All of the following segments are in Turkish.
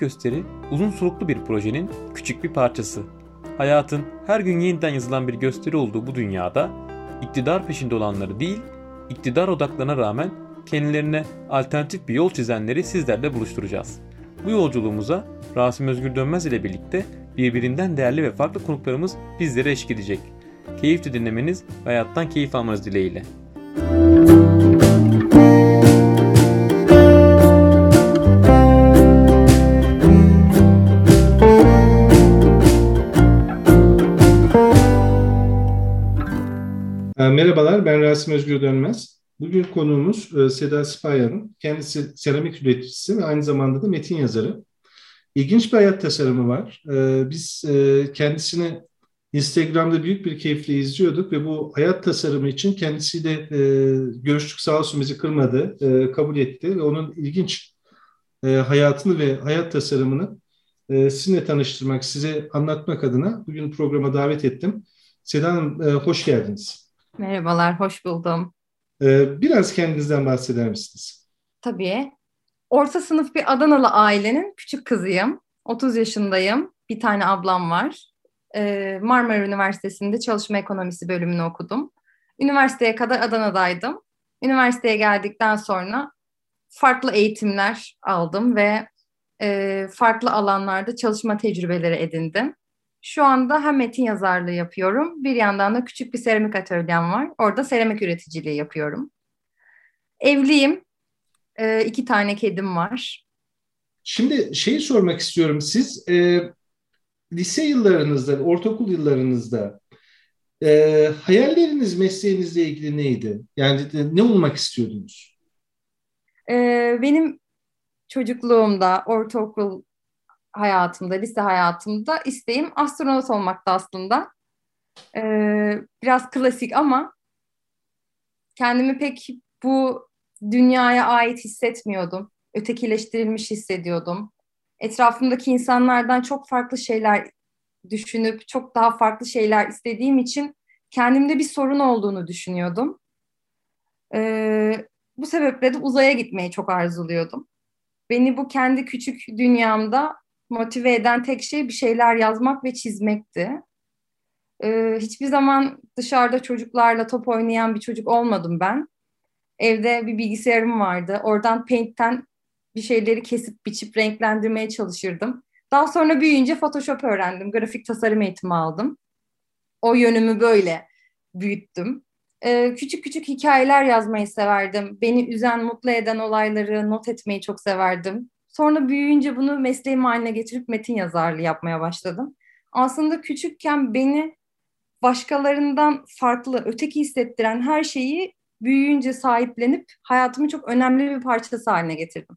gösteri uzun soluklu bir projenin küçük bir parçası. Hayatın her gün yeniden yazılan bir gösteri olduğu bu dünyada iktidar peşinde olanları değil, iktidar odaklarına rağmen kendilerine alternatif bir yol çizenleri sizlerle buluşturacağız. Bu yolculuğumuza Rasim Özgür Dönmez ile birlikte birbirinden değerli ve farklı konuklarımız bizlere eşlik edecek. Keyifli dinlemeniz ve hayattan keyif almanız dileğiyle. Rasim Özgür Dönmez. Bugün konuğumuz e, Seda Sipayan'ın. Kendisi seramik üreticisi ve aynı zamanda da metin yazarı. İlginç bir hayat tasarımı var. Ee, biz e, kendisini Instagram'da büyük bir keyifle izliyorduk ve bu hayat tasarımı için kendisiyle e, görüştük sağ olsun bizi kırmadı, kabul etti ve onun ilginç hayatını ve hayat tasarımını sizinle tanıştırmak, size anlatmak adına bugün programa davet ettim. Seda Hanım hoş geldiniz. Merhabalar, hoş buldum. Ee, biraz kendinizden bahseder misiniz? Tabii. Orta sınıf bir Adanalı ailenin küçük kızıyım. 30 yaşındayım. Bir tane ablam var. Ee, Marmara Üniversitesi'nde çalışma ekonomisi bölümünü okudum. Üniversiteye kadar Adana'daydım. Üniversiteye geldikten sonra farklı eğitimler aldım ve e, farklı alanlarda çalışma tecrübeleri edindim. Şu anda hem metin yazarlığı yapıyorum, bir yandan da küçük bir seramik atölyem var. Orada seramik üreticiliği yapıyorum. Evliyim, e, iki tane kedim var. Şimdi şeyi sormak istiyorum. Siz e, lise yıllarınızda, ortaokul yıllarınızda e, hayalleriniz mesleğinizle ilgili neydi? Yani ne olmak istiyordunuz? E, benim çocukluğumda, ortaokul hayatımda, lise hayatımda isteğim astronot olmakta aslında. Ee, biraz klasik ama kendimi pek bu dünyaya ait hissetmiyordum. Ötekileştirilmiş hissediyordum. Etrafımdaki insanlardan çok farklı şeyler düşünüp çok daha farklı şeyler istediğim için kendimde bir sorun olduğunu düşünüyordum. Ee, bu sebeple de uzaya gitmeyi çok arzuluyordum. Beni bu kendi küçük dünyamda motive eden tek şey bir şeyler yazmak ve çizmekti. Ee, hiçbir zaman dışarıda çocuklarla top oynayan bir çocuk olmadım ben. Evde bir bilgisayarım vardı. Oradan Paint'ten bir şeyleri kesip biçip renklendirmeye çalışırdım. Daha sonra büyüyünce Photoshop öğrendim. Grafik tasarım eğitimi aldım. O yönümü böyle büyüttüm. Ee, küçük küçük hikayeler yazmayı severdim. Beni üzen, mutlu eden olayları not etmeyi çok severdim. Sonra büyüyünce bunu mesleğim haline getirip metin yazarlığı yapmaya başladım. Aslında küçükken beni başkalarından farklı, öteki hissettiren her şeyi büyüyünce sahiplenip hayatımın çok önemli bir parçası haline getirdim.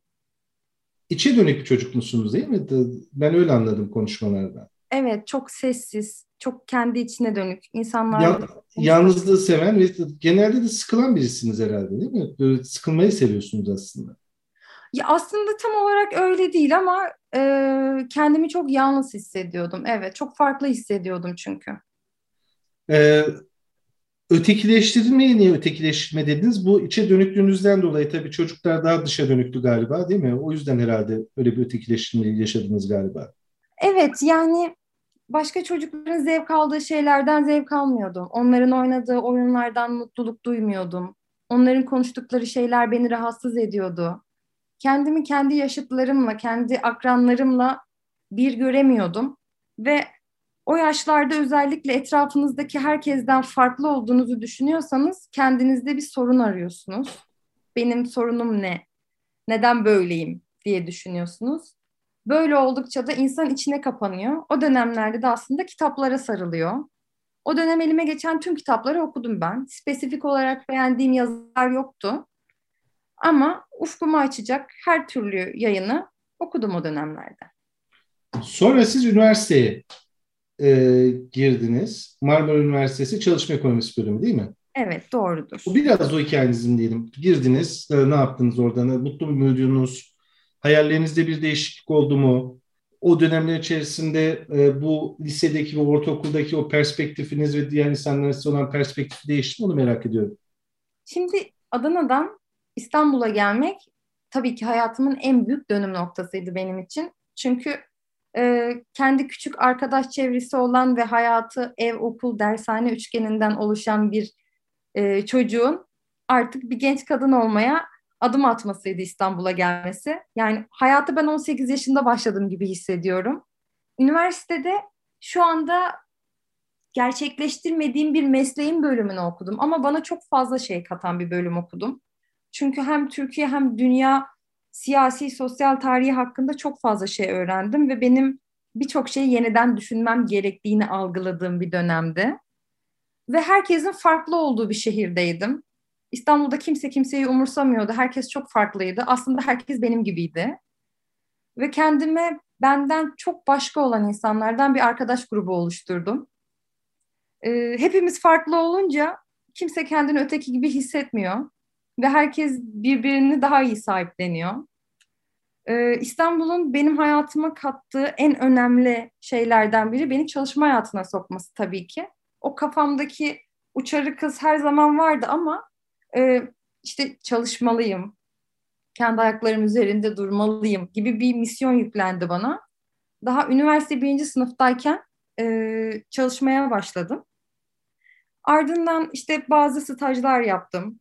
İçe dönük bir çocuk musunuz değil mi? Ben öyle anladım konuşmalardan. Evet, çok sessiz, çok kendi içine dönük. insanlar. Ya, yalnızlığı seven ve genelde de sıkılan birisiniz herhalde değil mi? Böyle sıkılmayı seviyorsunuz aslında. Ya aslında tam olarak öyle değil ama e, kendimi çok yalnız hissediyordum. Evet, çok farklı hissediyordum çünkü. Ee, ötekileştirmeye niye ötekileştirme dediniz? Bu içe dönüklüğünüzden dolayı tabii çocuklar daha dışa dönüktü galiba değil mi? O yüzden herhalde öyle bir ötekileştirme yaşadınız galiba. Evet, yani başka çocukların zevk aldığı şeylerden zevk almıyordum. Onların oynadığı oyunlardan mutluluk duymuyordum. Onların konuştukları şeyler beni rahatsız ediyordu kendimi kendi yaşıtlarımla, kendi akranlarımla bir göremiyordum ve o yaşlarda özellikle etrafınızdaki herkesten farklı olduğunuzu düşünüyorsanız kendinizde bir sorun arıyorsunuz. Benim sorunum ne? Neden böyleyim diye düşünüyorsunuz. Böyle oldukça da insan içine kapanıyor. O dönemlerde de aslında kitaplara sarılıyor. O dönem elime geçen tüm kitapları okudum ben. Spesifik olarak beğendiğim yazar yoktu. Ama ufkumu açacak her türlü yayını okudum o dönemlerde. Sonra siz üniversiteye e, girdiniz. Marmara Üniversitesi Çalışma Ekonomisi bölümü değil mi? Evet doğrudur. Bu biraz o hikayenizin diyelim. Girdiniz, e, ne yaptınız orada? Mutlu mu muydunuz? Hayallerinizde bir değişiklik oldu mu? O dönemler içerisinde e, bu lisedeki ve ortaokuldaki o perspektifiniz ve diğer insanlarla olan perspektifi değişti mi? Onu merak ediyorum. Şimdi Adana'dan İstanbul'a gelmek tabii ki hayatımın en büyük dönüm noktasıydı benim için. Çünkü e, kendi küçük arkadaş çevresi olan ve hayatı ev, okul, dershane üçgeninden oluşan bir e, çocuğun artık bir genç kadın olmaya adım atmasıydı İstanbul'a gelmesi. Yani hayatı ben 18 yaşında başladım gibi hissediyorum. Üniversitede şu anda gerçekleştirmediğim bir mesleğin bölümünü okudum ama bana çok fazla şey katan bir bölüm okudum. Çünkü hem Türkiye hem dünya siyasi, sosyal tarihi hakkında çok fazla şey öğrendim ve benim birçok şeyi yeniden düşünmem gerektiğini algıladığım bir dönemde. Ve herkesin farklı olduğu bir şehirdeydim. İstanbul'da kimse kimseyi umursamıyordu. Herkes çok farklıydı. Aslında herkes benim gibiydi. Ve kendime benden çok başka olan insanlardan bir arkadaş grubu oluşturdum. Ee, hepimiz farklı olunca kimse kendini öteki gibi hissetmiyor ve herkes birbirini daha iyi sahipleniyor. Ee, İstanbul'un benim hayatıma kattığı en önemli şeylerden biri beni çalışma hayatına sokması tabii ki. O kafamdaki uçarı kız her zaman vardı ama e, işte çalışmalıyım, kendi ayaklarım üzerinde durmalıyım gibi bir misyon yüklendi bana. Daha üniversite birinci sınıftayken e, çalışmaya başladım. Ardından işte bazı stajlar yaptım.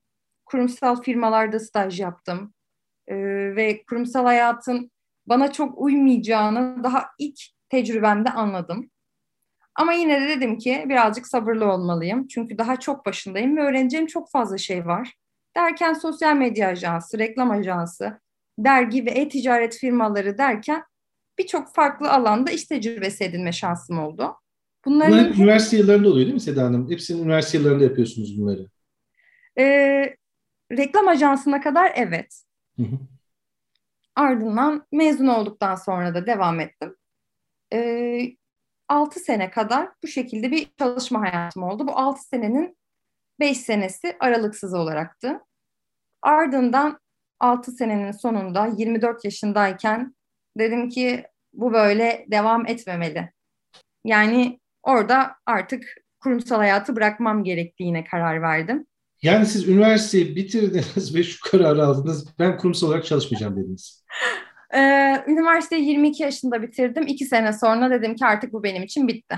Kurumsal firmalarda staj yaptım. E, ve kurumsal hayatın bana çok uymayacağını daha ilk tecrübemde anladım. Ama yine de dedim ki birazcık sabırlı olmalıyım. Çünkü daha çok başındayım ve öğreneceğim çok fazla şey var. Derken sosyal medya ajansı, reklam ajansı, dergi ve e-ticaret firmaları derken birçok farklı alanda iş tecrübesi edinme şansım oldu. Bunların Bunlar hep üniversite yıllarında oluyor değil mi Seda Hanım? Hepsinin üniversite yıllarında yapıyorsunuz bunları. E, reklam ajansına kadar evet. Hı hı. Ardından mezun olduktan sonra da devam ettim. E, 6 sene kadar bu şekilde bir çalışma hayatım oldu. Bu 6 senenin 5 senesi aralıksız olaraktı. Ardından 6 senenin sonunda 24 yaşındayken dedim ki bu böyle devam etmemeli. Yani orada artık kurumsal hayatı bırakmam gerektiğine karar verdim. Yani siz üniversiteyi bitirdiniz ve şu kararı aldınız. Ben kurumsal olarak çalışmayacağım dediniz. Ee, üniversiteyi 22 yaşında bitirdim. İki sene sonra dedim ki artık bu benim için bitti.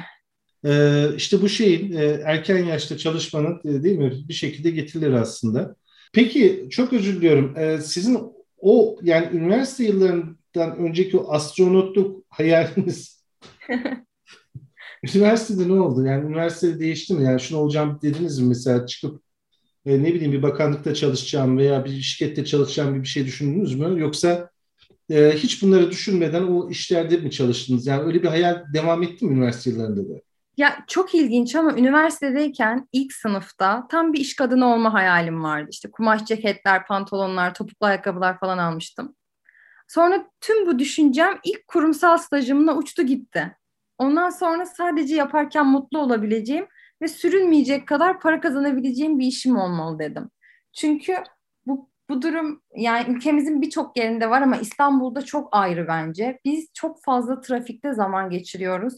Ee, işte bu şeyin e, erken yaşta çalışmanın e, değil mi bir şekilde getirilir aslında. Peki çok özür diliyorum. Ee, sizin o yani üniversite yıllarından önceki o astronotluk hayaliniz üniversitede ne oldu? Yani üniversitede değişti mi? Yani şunu olacağım dediniz mi mesela çıkıp e, ne bileyim bir bakanlıkta çalışacağım veya bir şirkette çalışacağım gibi bir şey düşündünüz mü? Yoksa e, hiç bunları düşünmeden o işlerde mi çalıştınız? Yani öyle bir hayal devam etti mi üniversite yıllarında da? Ya çok ilginç ama üniversitedeyken ilk sınıfta tam bir iş kadını olma hayalim vardı. İşte kumaş ceketler, pantolonlar, topuklu ayakkabılar falan almıştım. Sonra tüm bu düşüncem ilk kurumsal stajımla uçtu gitti. Ondan sonra sadece yaparken mutlu olabileceğim ve sürünmeyecek kadar para kazanabileceğim bir işim olmalı dedim. Çünkü bu bu durum yani ülkemizin birçok yerinde var ama İstanbul'da çok ayrı bence. Biz çok fazla trafikte zaman geçiriyoruz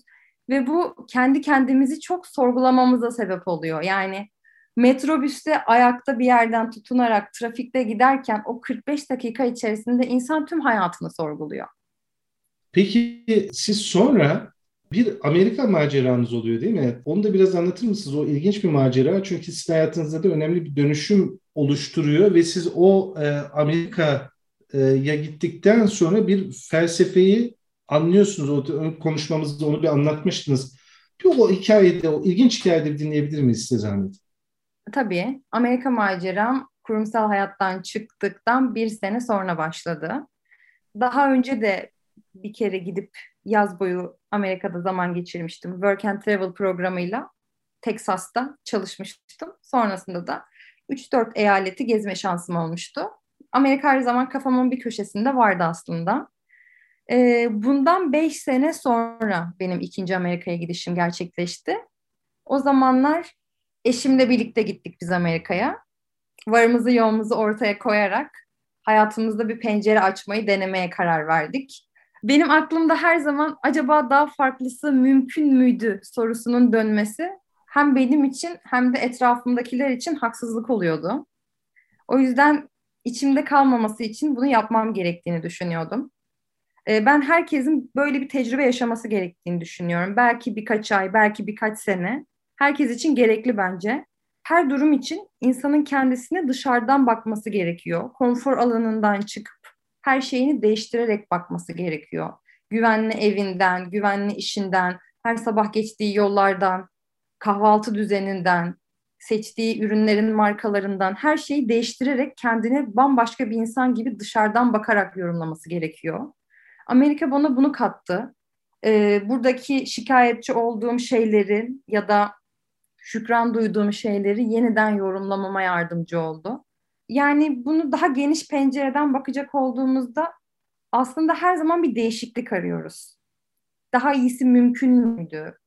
ve bu kendi kendimizi çok sorgulamamıza sebep oluyor. Yani metrobüste ayakta bir yerden tutunarak trafikte giderken o 45 dakika içerisinde insan tüm hayatını sorguluyor. Peki siz sonra bir Amerika maceranız oluyor değil mi? Onu da biraz anlatır mısınız? O ilginç bir macera çünkü sizin hayatınızda da önemli bir dönüşüm oluşturuyor ve siz o e, Amerika'ya gittikten sonra bir felsefeyi anlıyorsunuz. O konuşmamızda onu bir anlatmıştınız. Bir o hikayede, o ilginç hikayede bir dinleyebilir miyiz size zahmet? Tabii. Amerika maceram kurumsal hayattan çıktıktan bir sene sonra başladı. Daha önce de bir kere gidip yaz boyu Amerika'da zaman geçirmiştim. Work and Travel programıyla Texas'ta çalışmıştım. Sonrasında da 3-4 eyaleti gezme şansım olmuştu. Amerika her zaman kafamın bir köşesinde vardı aslında. E, bundan 5 sene sonra benim ikinci Amerika'ya gidişim gerçekleşti. O zamanlar eşimle birlikte gittik biz Amerika'ya. Varımızı yoğumuzu ortaya koyarak hayatımızda bir pencere açmayı denemeye karar verdik. Benim aklımda her zaman acaba daha farklısı mümkün müydü sorusunun dönmesi hem benim için hem de etrafımdakiler için haksızlık oluyordu. O yüzden içimde kalmaması için bunu yapmam gerektiğini düşünüyordum. E, ben herkesin böyle bir tecrübe yaşaması gerektiğini düşünüyorum. Belki birkaç ay, belki birkaç sene. Herkes için gerekli bence. Her durum için insanın kendisine dışarıdan bakması gerekiyor. Konfor alanından çıkıp her şeyini değiştirerek bakması gerekiyor. Güvenli evinden, güvenli işinden, her sabah geçtiği yollardan, kahvaltı düzeninden, seçtiği ürünlerin markalarından her şeyi değiştirerek kendine bambaşka bir insan gibi dışarıdan bakarak yorumlaması gerekiyor. Amerika bana bunu kattı. Ee, buradaki şikayetçi olduğum şeyleri ya da şükran duyduğum şeyleri yeniden yorumlamama yardımcı oldu. Yani bunu daha geniş pencereden bakacak olduğumuzda aslında her zaman bir değişiklik arıyoruz. Daha iyisi mümkün müydü?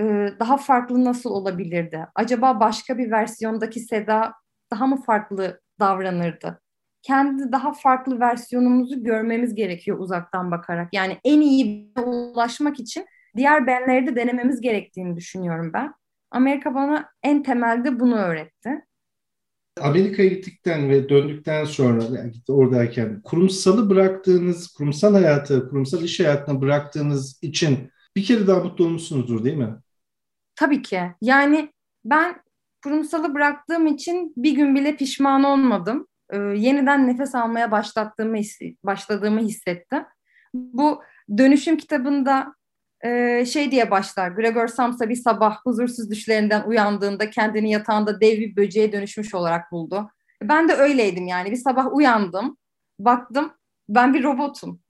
Ee, daha farklı nasıl olabilirdi? Acaba başka bir versiyondaki Seda daha mı farklı davranırdı? Kendi daha farklı versiyonumuzu görmemiz gerekiyor uzaktan bakarak. Yani en iyi ulaşmak için diğer benleri de denememiz gerektiğini düşünüyorum ben. Amerika bana en temelde bunu öğretti. Amerika'ya gittikten ve döndükten sonra yani oradayken kurumsalı bıraktığınız, kurumsal hayatı, kurumsal iş hayatını bıraktığınız için bir kere daha mutlu olmuşsunuzdur değil mi? Tabii ki. Yani ben kurumsalı bıraktığım için bir gün bile pişman olmadım. Ee, yeniden nefes almaya başlattığımı başladığımı hissettim. Bu dönüşüm kitabında e, şey diye başlar. Gregor Samsa bir sabah huzursuz düşlerinden uyandığında kendini yatağında dev bir böceğe dönüşmüş olarak buldu. Ben de öyleydim yani. Bir sabah uyandım, baktım ben bir robotum.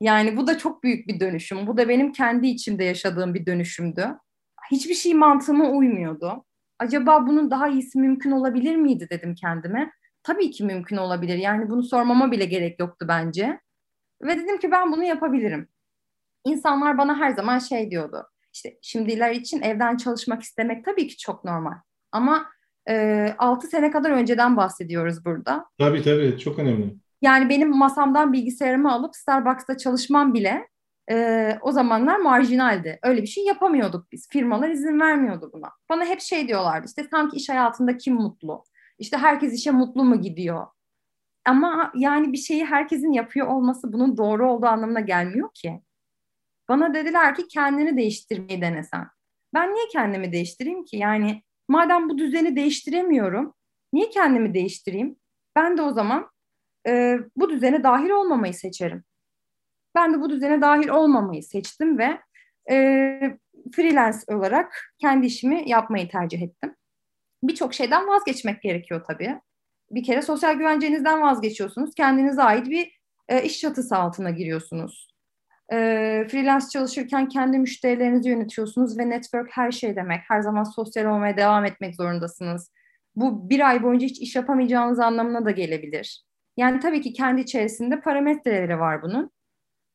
Yani bu da çok büyük bir dönüşüm. Bu da benim kendi içimde yaşadığım bir dönüşümdü. Hiçbir şey mantığıma uymuyordu. Acaba bunun daha iyisi mümkün olabilir miydi dedim kendime. Tabii ki mümkün olabilir. Yani bunu sormama bile gerek yoktu bence. Ve dedim ki ben bunu yapabilirim. İnsanlar bana her zaman şey diyordu. İşte şimdiler için evden çalışmak istemek tabii ki çok normal. Ama e, 6 sene kadar önceden bahsediyoruz burada. Tabii tabii çok önemli. Yani benim masamdan bilgisayarımı alıp Starbucks'ta çalışmam bile e, o zamanlar marjinaldi. Öyle bir şey yapamıyorduk biz. Firmalar izin vermiyordu buna. Bana hep şey diyorlardı işte sanki iş hayatında kim mutlu? İşte herkes işe mutlu mu gidiyor? Ama yani bir şeyi herkesin yapıyor olması bunun doğru olduğu anlamına gelmiyor ki. Bana dediler ki kendini değiştirmeyi denesen. Ben niye kendimi değiştireyim ki? Yani madem bu düzeni değiştiremiyorum, niye kendimi değiştireyim? Ben de o zaman e, bu düzene dahil olmamayı seçerim. Ben de bu düzene dahil olmamayı seçtim ve e, freelance olarak kendi işimi yapmayı tercih ettim. Birçok şeyden vazgeçmek gerekiyor tabii. Bir kere sosyal güvencenizden vazgeçiyorsunuz. Kendinize ait bir e, iş çatısı altına giriyorsunuz. E, freelance çalışırken kendi müşterilerinizi yönetiyorsunuz ve network her şey demek. Her zaman sosyal olmaya devam etmek zorundasınız. Bu bir ay boyunca hiç iş yapamayacağınız anlamına da gelebilir. Yani tabii ki kendi içerisinde parametreleri var bunun.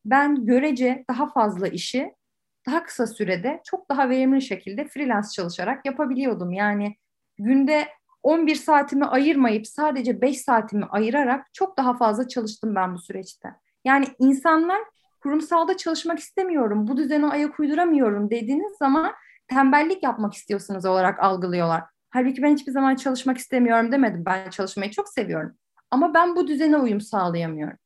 Ben görece daha fazla işi daha kısa sürede çok daha verimli şekilde freelance çalışarak yapabiliyordum. Yani günde 11 saatimi ayırmayıp sadece 5 saatimi ayırarak çok daha fazla çalıştım ben bu süreçte. Yani insanlar kurumsalda çalışmak istemiyorum, bu düzene ayak uyduramıyorum dediğiniz zaman tembellik yapmak istiyorsunuz olarak algılıyorlar. Halbuki ben hiçbir zaman çalışmak istemiyorum demedim. Ben çalışmayı çok seviyorum. Ama ben bu düzene uyum sağlayamıyorum.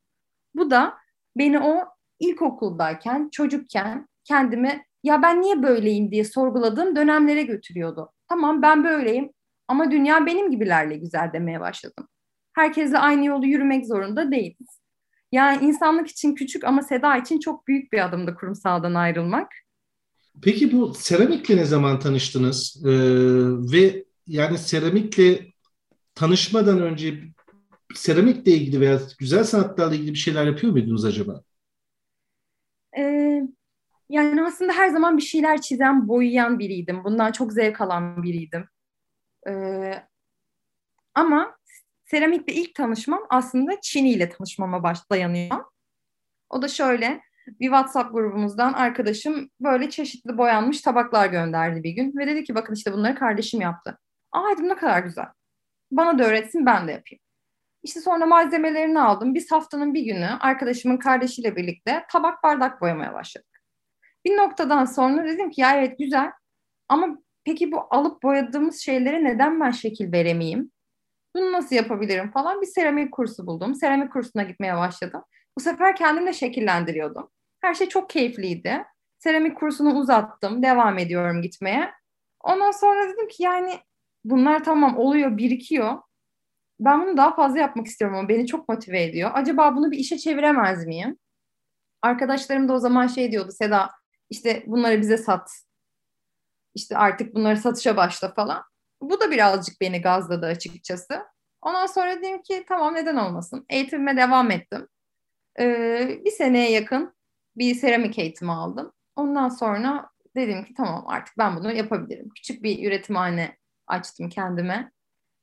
Bu da beni o ilkokuldayken, çocukken kendimi ya ben niye böyleyim diye sorguladığım dönemlere götürüyordu. Tamam ben böyleyim ama dünya benim gibilerle güzel demeye başladım. Herkesle aynı yolu yürümek zorunda değiliz. Yani insanlık için küçük ama Seda için çok büyük bir adımdı kurumsaldan ayrılmak. Peki bu seramikle ne zaman tanıştınız? Ee, ve yani seramikle tanışmadan önce seramikle ilgili veya güzel sanatlarla ilgili bir şeyler yapıyor muydunuz acaba? Ee, yani aslında her zaman bir şeyler çizen, boyayan biriydim. Bundan çok zevk alan biriydim. Ee, ama seramikle ilk tanışmam aslında Çini ile tanışmama başlayanıyor. O da şöyle, bir WhatsApp grubumuzdan arkadaşım böyle çeşitli boyanmış tabaklar gönderdi bir gün ve dedi ki bakın işte bunları kardeşim yaptı. Aa dedim ne kadar güzel. Bana da öğretsin ben de yapayım. İşte sonra malzemelerini aldım. Biz haftanın bir günü arkadaşımın kardeşiyle birlikte tabak bardak boyamaya başladık. Bir noktadan sonra dedim ki ya evet güzel ama peki bu alıp boyadığımız şeylere neden ben şekil veremeyeyim? Bunu nasıl yapabilirim falan bir seramik kursu buldum. Seramik kursuna gitmeye başladım. Bu sefer kendim de şekillendiriyordum. Her şey çok keyifliydi. Seramik kursunu uzattım. Devam ediyorum gitmeye. Ondan sonra dedim ki yani bunlar tamam oluyor, birikiyor. Ben bunu daha fazla yapmak istiyorum ama beni çok motive ediyor. Acaba bunu bir işe çeviremez miyim? Arkadaşlarım da o zaman şey diyordu Seda işte bunları bize sat. İşte artık bunları satışa başla falan. Bu da birazcık beni gazladı açıkçası. Ondan sonra dedim ki tamam neden olmasın. Eğitimime devam ettim. Ee, bir seneye yakın bir seramik eğitimi aldım. Ondan sonra dedim ki tamam artık ben bunu yapabilirim. Küçük bir üretimhane açtım kendime.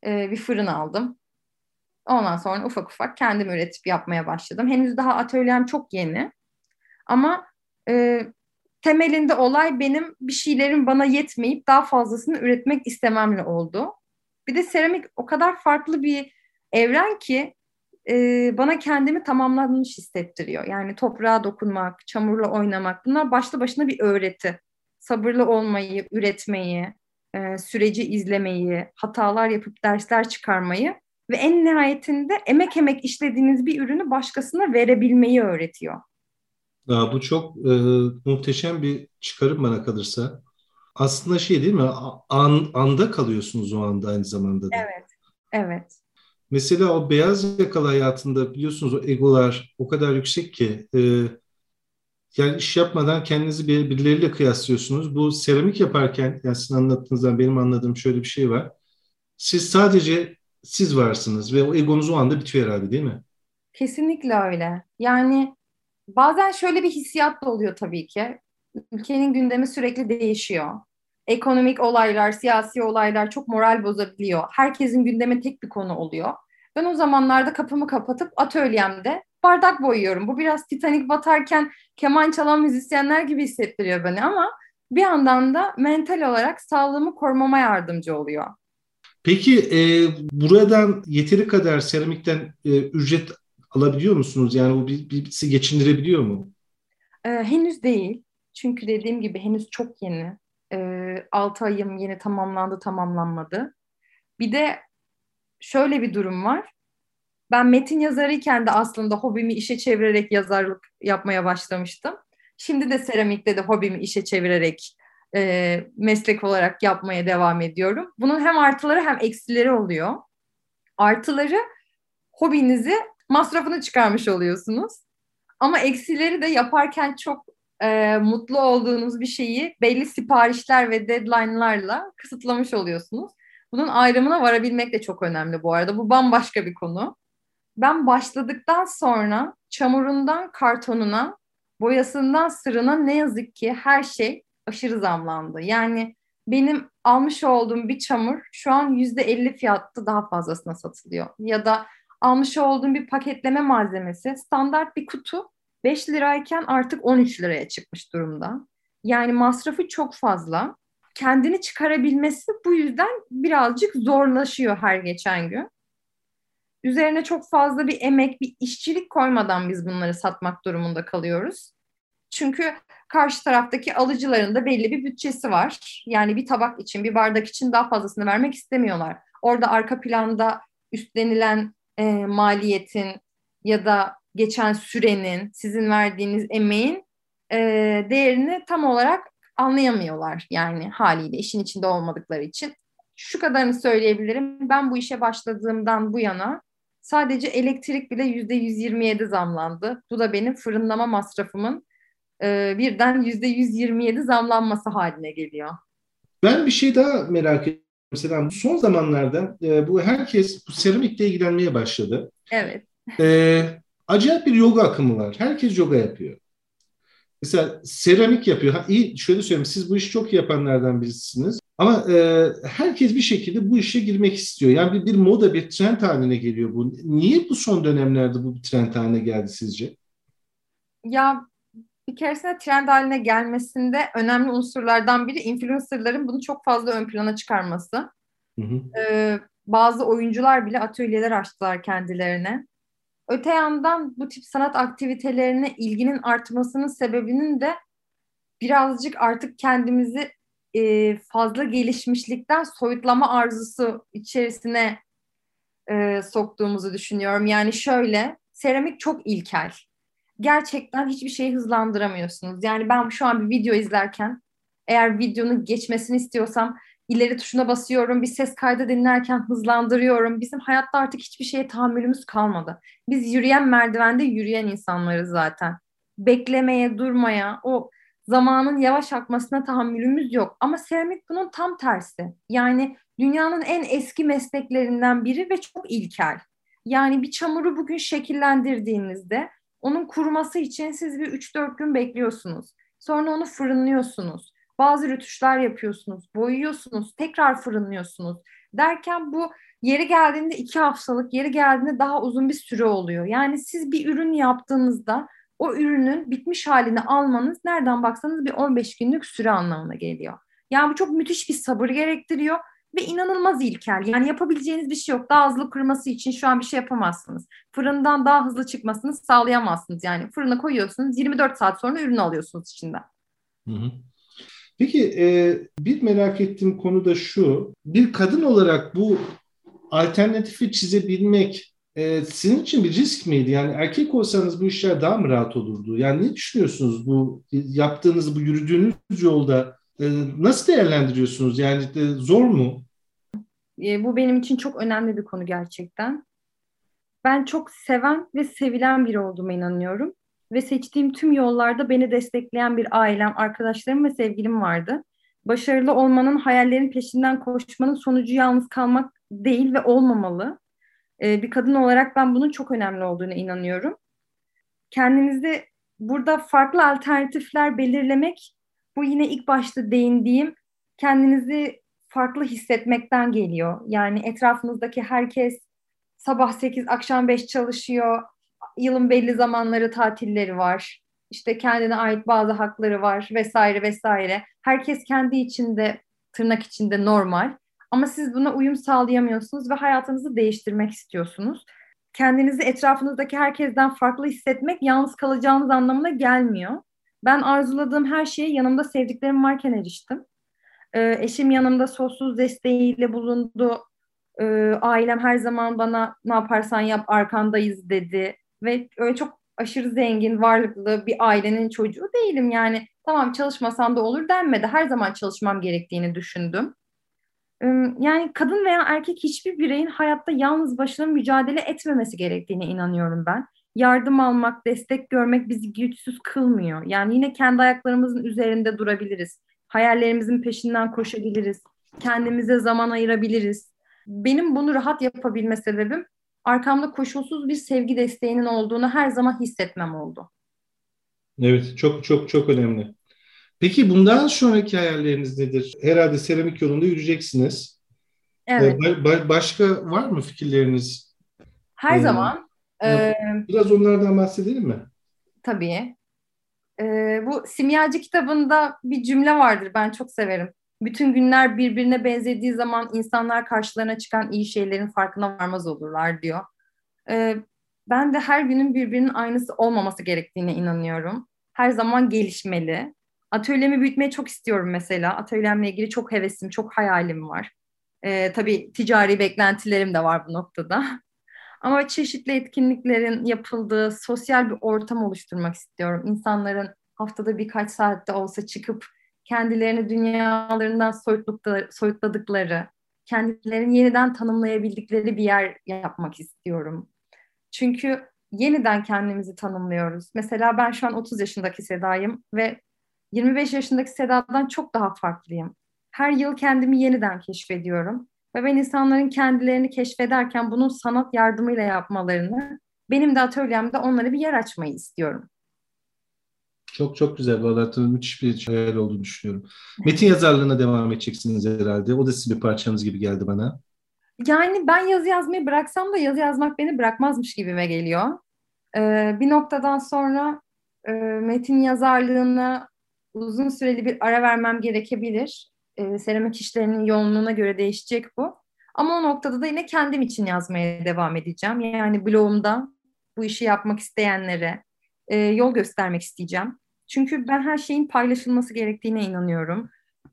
Ee, bir fırın aldım. Ondan sonra ufak ufak kendim üretip yapmaya başladım. Henüz daha atölyem çok yeni. Ama e, temelinde olay benim bir şeylerin bana yetmeyip daha fazlasını üretmek istememle oldu. Bir de seramik o kadar farklı bir evren ki e, bana kendimi tamamlanmış hissettiriyor. Yani toprağa dokunmak, çamurla oynamak bunlar başlı başına bir öğreti. Sabırlı olmayı, üretmeyi, e, süreci izlemeyi, hatalar yapıp dersler çıkarmayı ve en nihayetinde emek emek işlediğiniz bir ürünü başkasına verebilmeyi öğretiyor. Ya bu çok e, muhteşem bir çıkarım bana kalırsa. Aslında şey değil mi? An, anda kalıyorsunuz o anda aynı zamanda da. Evet, evet. Mesela o beyaz yakalı hayatında biliyorsunuz o egolar o kadar yüksek ki e, yani iş yapmadan kendinizi bir, birileriyle kıyaslıyorsunuz. Bu seramik yaparken yani sizin anlattığınızdan benim anladığım şöyle bir şey var. Siz sadece siz varsınız ve o egonuz o anda bitiyor herhalde değil mi? Kesinlikle öyle. Yani bazen şöyle bir hissiyat da oluyor tabii ki. Ülkenin gündemi sürekli değişiyor. Ekonomik olaylar, siyasi olaylar çok moral bozabiliyor. Herkesin gündemi tek bir konu oluyor. Ben o zamanlarda kapımı kapatıp atölyemde bardak boyuyorum. Bu biraz Titanic batarken keman çalan müzisyenler gibi hissettiriyor beni ama bir yandan da mental olarak sağlığımı korumama yardımcı oluyor. Peki e, buradan yeteri kadar seramikten e, ücret alabiliyor musunuz? Yani bu bir, bir, bizi geçindirebiliyor mu? Ee, henüz değil. Çünkü dediğim gibi henüz çok yeni. Ee, 6 ayım yeni tamamlandı tamamlanmadı. Bir de şöyle bir durum var. Ben metin yazarıyken de aslında hobimi işe çevirerek yazarlık yapmaya başlamıştım. Şimdi de seramikte de hobimi işe çevirerek e, meslek olarak yapmaya devam ediyorum. Bunun hem artıları hem eksileri oluyor. Artıları hobinizi masrafını çıkarmış oluyorsunuz. Ama eksileri de yaparken çok e, mutlu olduğunuz bir şeyi belli siparişler ve deadline'larla kısıtlamış oluyorsunuz. Bunun ayrımına varabilmek de çok önemli bu arada. Bu bambaşka bir konu. Ben başladıktan sonra çamurundan kartonuna, boyasından sırına ne yazık ki her şey aşırı zamlandı. Yani benim almış olduğum bir çamur şu an yüzde elli fiyatta daha fazlasına satılıyor. Ya da almış olduğum bir paketleme malzemesi standart bir kutu 5 lirayken artık 13 liraya çıkmış durumda. Yani masrafı çok fazla. Kendini çıkarabilmesi bu yüzden birazcık zorlaşıyor her geçen gün. Üzerine çok fazla bir emek, bir işçilik koymadan biz bunları satmak durumunda kalıyoruz. Çünkü karşı taraftaki alıcıların da belli bir bütçesi var. Yani bir tabak için, bir bardak için daha fazlasını vermek istemiyorlar. Orada arka planda üstlenilen e, maliyetin ya da geçen sürenin, sizin verdiğiniz emeğin e, değerini tam olarak anlayamıyorlar yani haliyle işin içinde olmadıkları için. Şu kadarını söyleyebilirim. Ben bu işe başladığımdan bu yana sadece elektrik bile yüzde 127 zamlandı. Bu da benim fırınlama masrafımın e, birden yüzde 127 zamlanması haline geliyor. Ben bir şey daha merak ediyorum. Mesela son zamanlarda e, bu herkes bu seramikle ilgilenmeye başladı. Evet. E, acayip bir yoga akımı var. Herkes yoga yapıyor. Mesela seramik yapıyor. Ha, iyi şöyle söyleyeyim siz bu işi çok iyi yapanlardan birisiniz. Ama e, herkes bir şekilde bu işe girmek istiyor. Yani bir, bir moda, bir trend haline geliyor bu. Niye bu son dönemlerde bu bir trend haline geldi sizce? Ya bir keresinde trend haline gelmesinde önemli unsurlardan biri influencerların bunu çok fazla ön plana çıkarması. Hı hı. Ee, bazı oyuncular bile atölyeler açtılar kendilerine. Öte yandan bu tip sanat aktivitelerine ilginin artmasının sebebinin de birazcık artık kendimizi e, fazla gelişmişlikten soyutlama arzusu içerisine e, soktuğumuzu düşünüyorum. Yani şöyle, seramik çok ilkel gerçekten hiçbir şeyi hızlandıramıyorsunuz. Yani ben şu an bir video izlerken eğer videonun geçmesini istiyorsam ileri tuşuna basıyorum, bir ses kaydı dinlerken hızlandırıyorum. Bizim hayatta artık hiçbir şeye tahammülümüz kalmadı. Biz yürüyen merdivende yürüyen insanlarız zaten. Beklemeye, durmaya, o zamanın yavaş akmasına tahammülümüz yok. Ama seramik bunun tam tersi. Yani dünyanın en eski mesleklerinden biri ve çok ilkel. Yani bir çamuru bugün şekillendirdiğinizde onun kuruması için siz bir 3-4 gün bekliyorsunuz. Sonra onu fırınlıyorsunuz. Bazı rütuşlar yapıyorsunuz, boyuyorsunuz, tekrar fırınlıyorsunuz. Derken bu yeri geldiğinde iki haftalık, yeri geldiğinde daha uzun bir süre oluyor. Yani siz bir ürün yaptığınızda o ürünün bitmiş halini almanız nereden baksanız bir 15 günlük süre anlamına geliyor. Yani bu çok müthiş bir sabır gerektiriyor ve inanılmaz ilkel. Yani yapabileceğiniz bir şey yok. Daha hızlı kırması için şu an bir şey yapamazsınız. Fırından daha hızlı çıkmasını sağlayamazsınız. Yani fırına koyuyorsunuz 24 saat sonra ürünü alıyorsunuz içinden. Hı hı. Peki e, bir merak ettiğim konu da şu. Bir kadın olarak bu alternatifi çizebilmek e, sizin için bir risk miydi? Yani erkek olsanız bu işler daha mı rahat olurdu? Yani ne düşünüyorsunuz bu yaptığınız, bu yürüdüğünüz yolda nasıl değerlendiriyorsunuz? Yani e, zor mu? E, bu benim için çok önemli bir konu gerçekten. Ben çok seven ve sevilen biri olduğuma inanıyorum. Ve seçtiğim tüm yollarda beni destekleyen bir ailem, arkadaşlarım ve sevgilim vardı. Başarılı olmanın, hayallerin peşinden koşmanın sonucu yalnız kalmak değil ve olmamalı. Ee, bir kadın olarak ben bunun çok önemli olduğunu inanıyorum. Kendinizi burada farklı alternatifler belirlemek, bu yine ilk başta değindiğim kendinizi farklı hissetmekten geliyor. Yani etrafınızdaki herkes sabah 8, akşam 5 çalışıyor. Yılın belli zamanları tatilleri var. İşte kendine ait bazı hakları var vesaire vesaire. Herkes kendi içinde tırnak içinde normal. Ama siz buna uyum sağlayamıyorsunuz ve hayatınızı değiştirmek istiyorsunuz. Kendinizi etrafınızdaki herkesten farklı hissetmek yalnız kalacağınız anlamına gelmiyor. Ben arzuladığım her şeye yanımda sevdiklerim varken eriştim. Ee, eşim yanımda sonsuz desteğiyle bulundu. Ee, ailem her zaman bana ne yaparsan yap arkandayız dedi. Ve öyle çok aşırı zengin, varlıklı bir ailenin çocuğu değilim. Yani tamam çalışmasam da olur denmedi. Her zaman çalışmam gerektiğini düşündüm. Yani kadın veya erkek hiçbir bireyin hayatta yalnız başına mücadele etmemesi gerektiğine inanıyorum ben. Yardım almak, destek görmek bizi güçsüz kılmıyor. Yani yine kendi ayaklarımızın üzerinde durabiliriz. Hayallerimizin peşinden koşabiliriz. Kendimize zaman ayırabiliriz. Benim bunu rahat yapabilme sebebim arkamda koşulsuz bir sevgi desteğinin olduğunu her zaman hissetmem oldu. Evet, çok çok çok önemli. Peki bundan sonraki hayalleriniz nedir? Herhalde seramik yolunda yürüyeceksiniz. Evet. Ee, ba- başka var mı fikirleriniz? Her ee, zaman. E, biraz onlardan bahsedelim mi? Tabii. E, bu Simyacı kitabında bir cümle vardır ben çok severim. Bütün günler birbirine benzediği zaman insanlar karşılarına çıkan iyi şeylerin farkına varmaz olurlar diyor. E, ben de her günün birbirinin aynısı olmaması gerektiğine inanıyorum. Her zaman gelişmeli Atölyemi büyütmeyi çok istiyorum mesela. Atölyemle ilgili çok hevesim, çok hayalim var. Ee, tabii ticari beklentilerim de var bu noktada. Ama çeşitli etkinliklerin yapıldığı sosyal bir ortam oluşturmak istiyorum. İnsanların haftada birkaç saatte olsa çıkıp kendilerini dünyalarından soyutladıkları, kendilerini yeniden tanımlayabildikleri bir yer yapmak istiyorum. Çünkü yeniden kendimizi tanımlıyoruz. Mesela ben şu an 30 yaşındaki Seda'yım ve 25 yaşındaki Seda'dan çok daha farklıyım. Her yıl kendimi yeniden keşfediyorum. Ve ben insanların kendilerini keşfederken bunun sanat yardımıyla yapmalarını, benim de atölyemde onlara bir yer açmayı istiyorum. Çok çok güzel. Vallahi müthiş bir hayal olduğunu düşünüyorum. Metin yazarlığına devam edeceksiniz herhalde. O da sizin bir parçanız gibi geldi bana. Yani ben yazı yazmayı bıraksam da yazı yazmak beni bırakmazmış gibime geliyor. Ee, bir noktadan sonra e, metin yazarlığına uzun süreli bir ara vermem gerekebilir. E, seramik işlerinin yoğunluğuna göre değişecek bu. Ama o noktada da yine kendim için yazmaya devam edeceğim. Yani blogumda bu işi yapmak isteyenlere e, yol göstermek isteyeceğim. Çünkü ben her şeyin paylaşılması gerektiğine inanıyorum.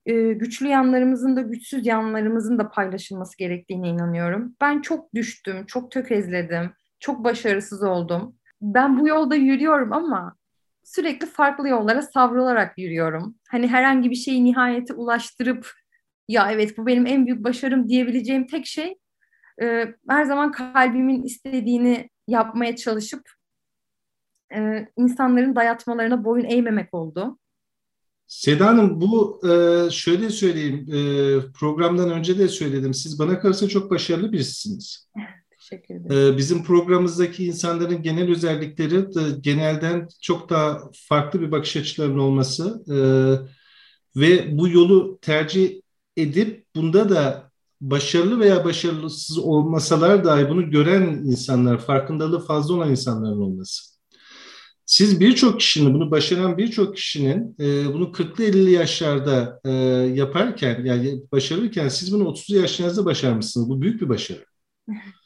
E, güçlü yanlarımızın da güçsüz yanlarımızın da paylaşılması gerektiğine inanıyorum. Ben çok düştüm, çok tökezledim, çok başarısız oldum. ben bu yolda yürüyorum ama sürekli farklı yollara savrularak yürüyorum. Hani herhangi bir şeyi nihayete ulaştırıp ya evet bu benim en büyük başarım diyebileceğim tek şey e, her zaman kalbimin istediğini yapmaya çalışıp e, insanların dayatmalarına boyun eğmemek oldu. Seda Hanım bu e, şöyle söyleyeyim e, programdan önce de söyledim siz bana kalırsa çok başarılı birisiniz. Teşekkür ederim. E, bizim programımızdaki insanların genel özellikleri de genelden çok daha farklı bir bakış açılarının olması e, ve bu yolu tercih edip bunda da başarılı veya başarısız olmasalar dahi bunu gören insanlar, farkındalığı fazla olan insanların olması. Siz birçok kişinin, bunu başaran birçok kişinin e, bunu 40'lı 50'li yaşlarda e, yaparken, yani başarırken siz bunu 30'lu yaşlarınızda başarmışsınız. Bu büyük bir başarı.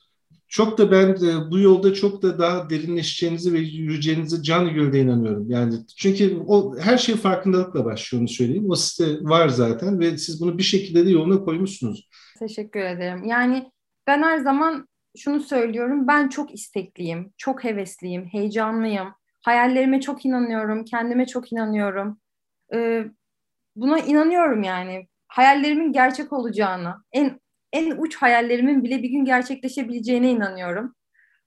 Çok da ben e, bu yolda çok da daha derinleşeceğinizi ve yürüyeceğinizi canı gönülde inanıyorum. Yani çünkü o her şey farkındalıkla başlıyor onu söyleyeyim. O site var zaten ve siz bunu bir şekilde de yoluna koymuşsunuz. Teşekkür ederim. Yani ben her zaman şunu söylüyorum. Ben çok istekliyim, çok hevesliyim, heyecanlıyım. Hayallerime çok inanıyorum, kendime çok inanıyorum. Ee, buna inanıyorum yani. Hayallerimin gerçek olacağına, en en uç hayallerimin bile bir gün gerçekleşebileceğine inanıyorum.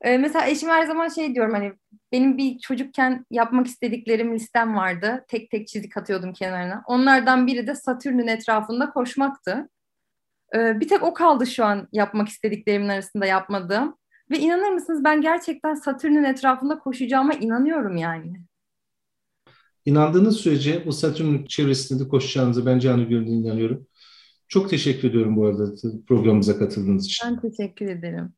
Ee, mesela eşim her zaman şey diyorum hani benim bir çocukken yapmak istediklerim listem vardı. Tek tek çizik atıyordum kenarına. Onlardan biri de Satürn'ün etrafında koşmaktı. Ee, bir tek o kaldı şu an yapmak istediklerimin arasında yapmadığım. Ve inanır mısınız ben gerçekten Satürn'ün etrafında koşacağıma inanıyorum yani. İnandığınız sürece o Satürn'ün çevresinde de koşacağınızı ben canı gönülden inanıyorum. Çok teşekkür ediyorum bu arada programımıza katıldığınız için. Ben teşekkür ederim.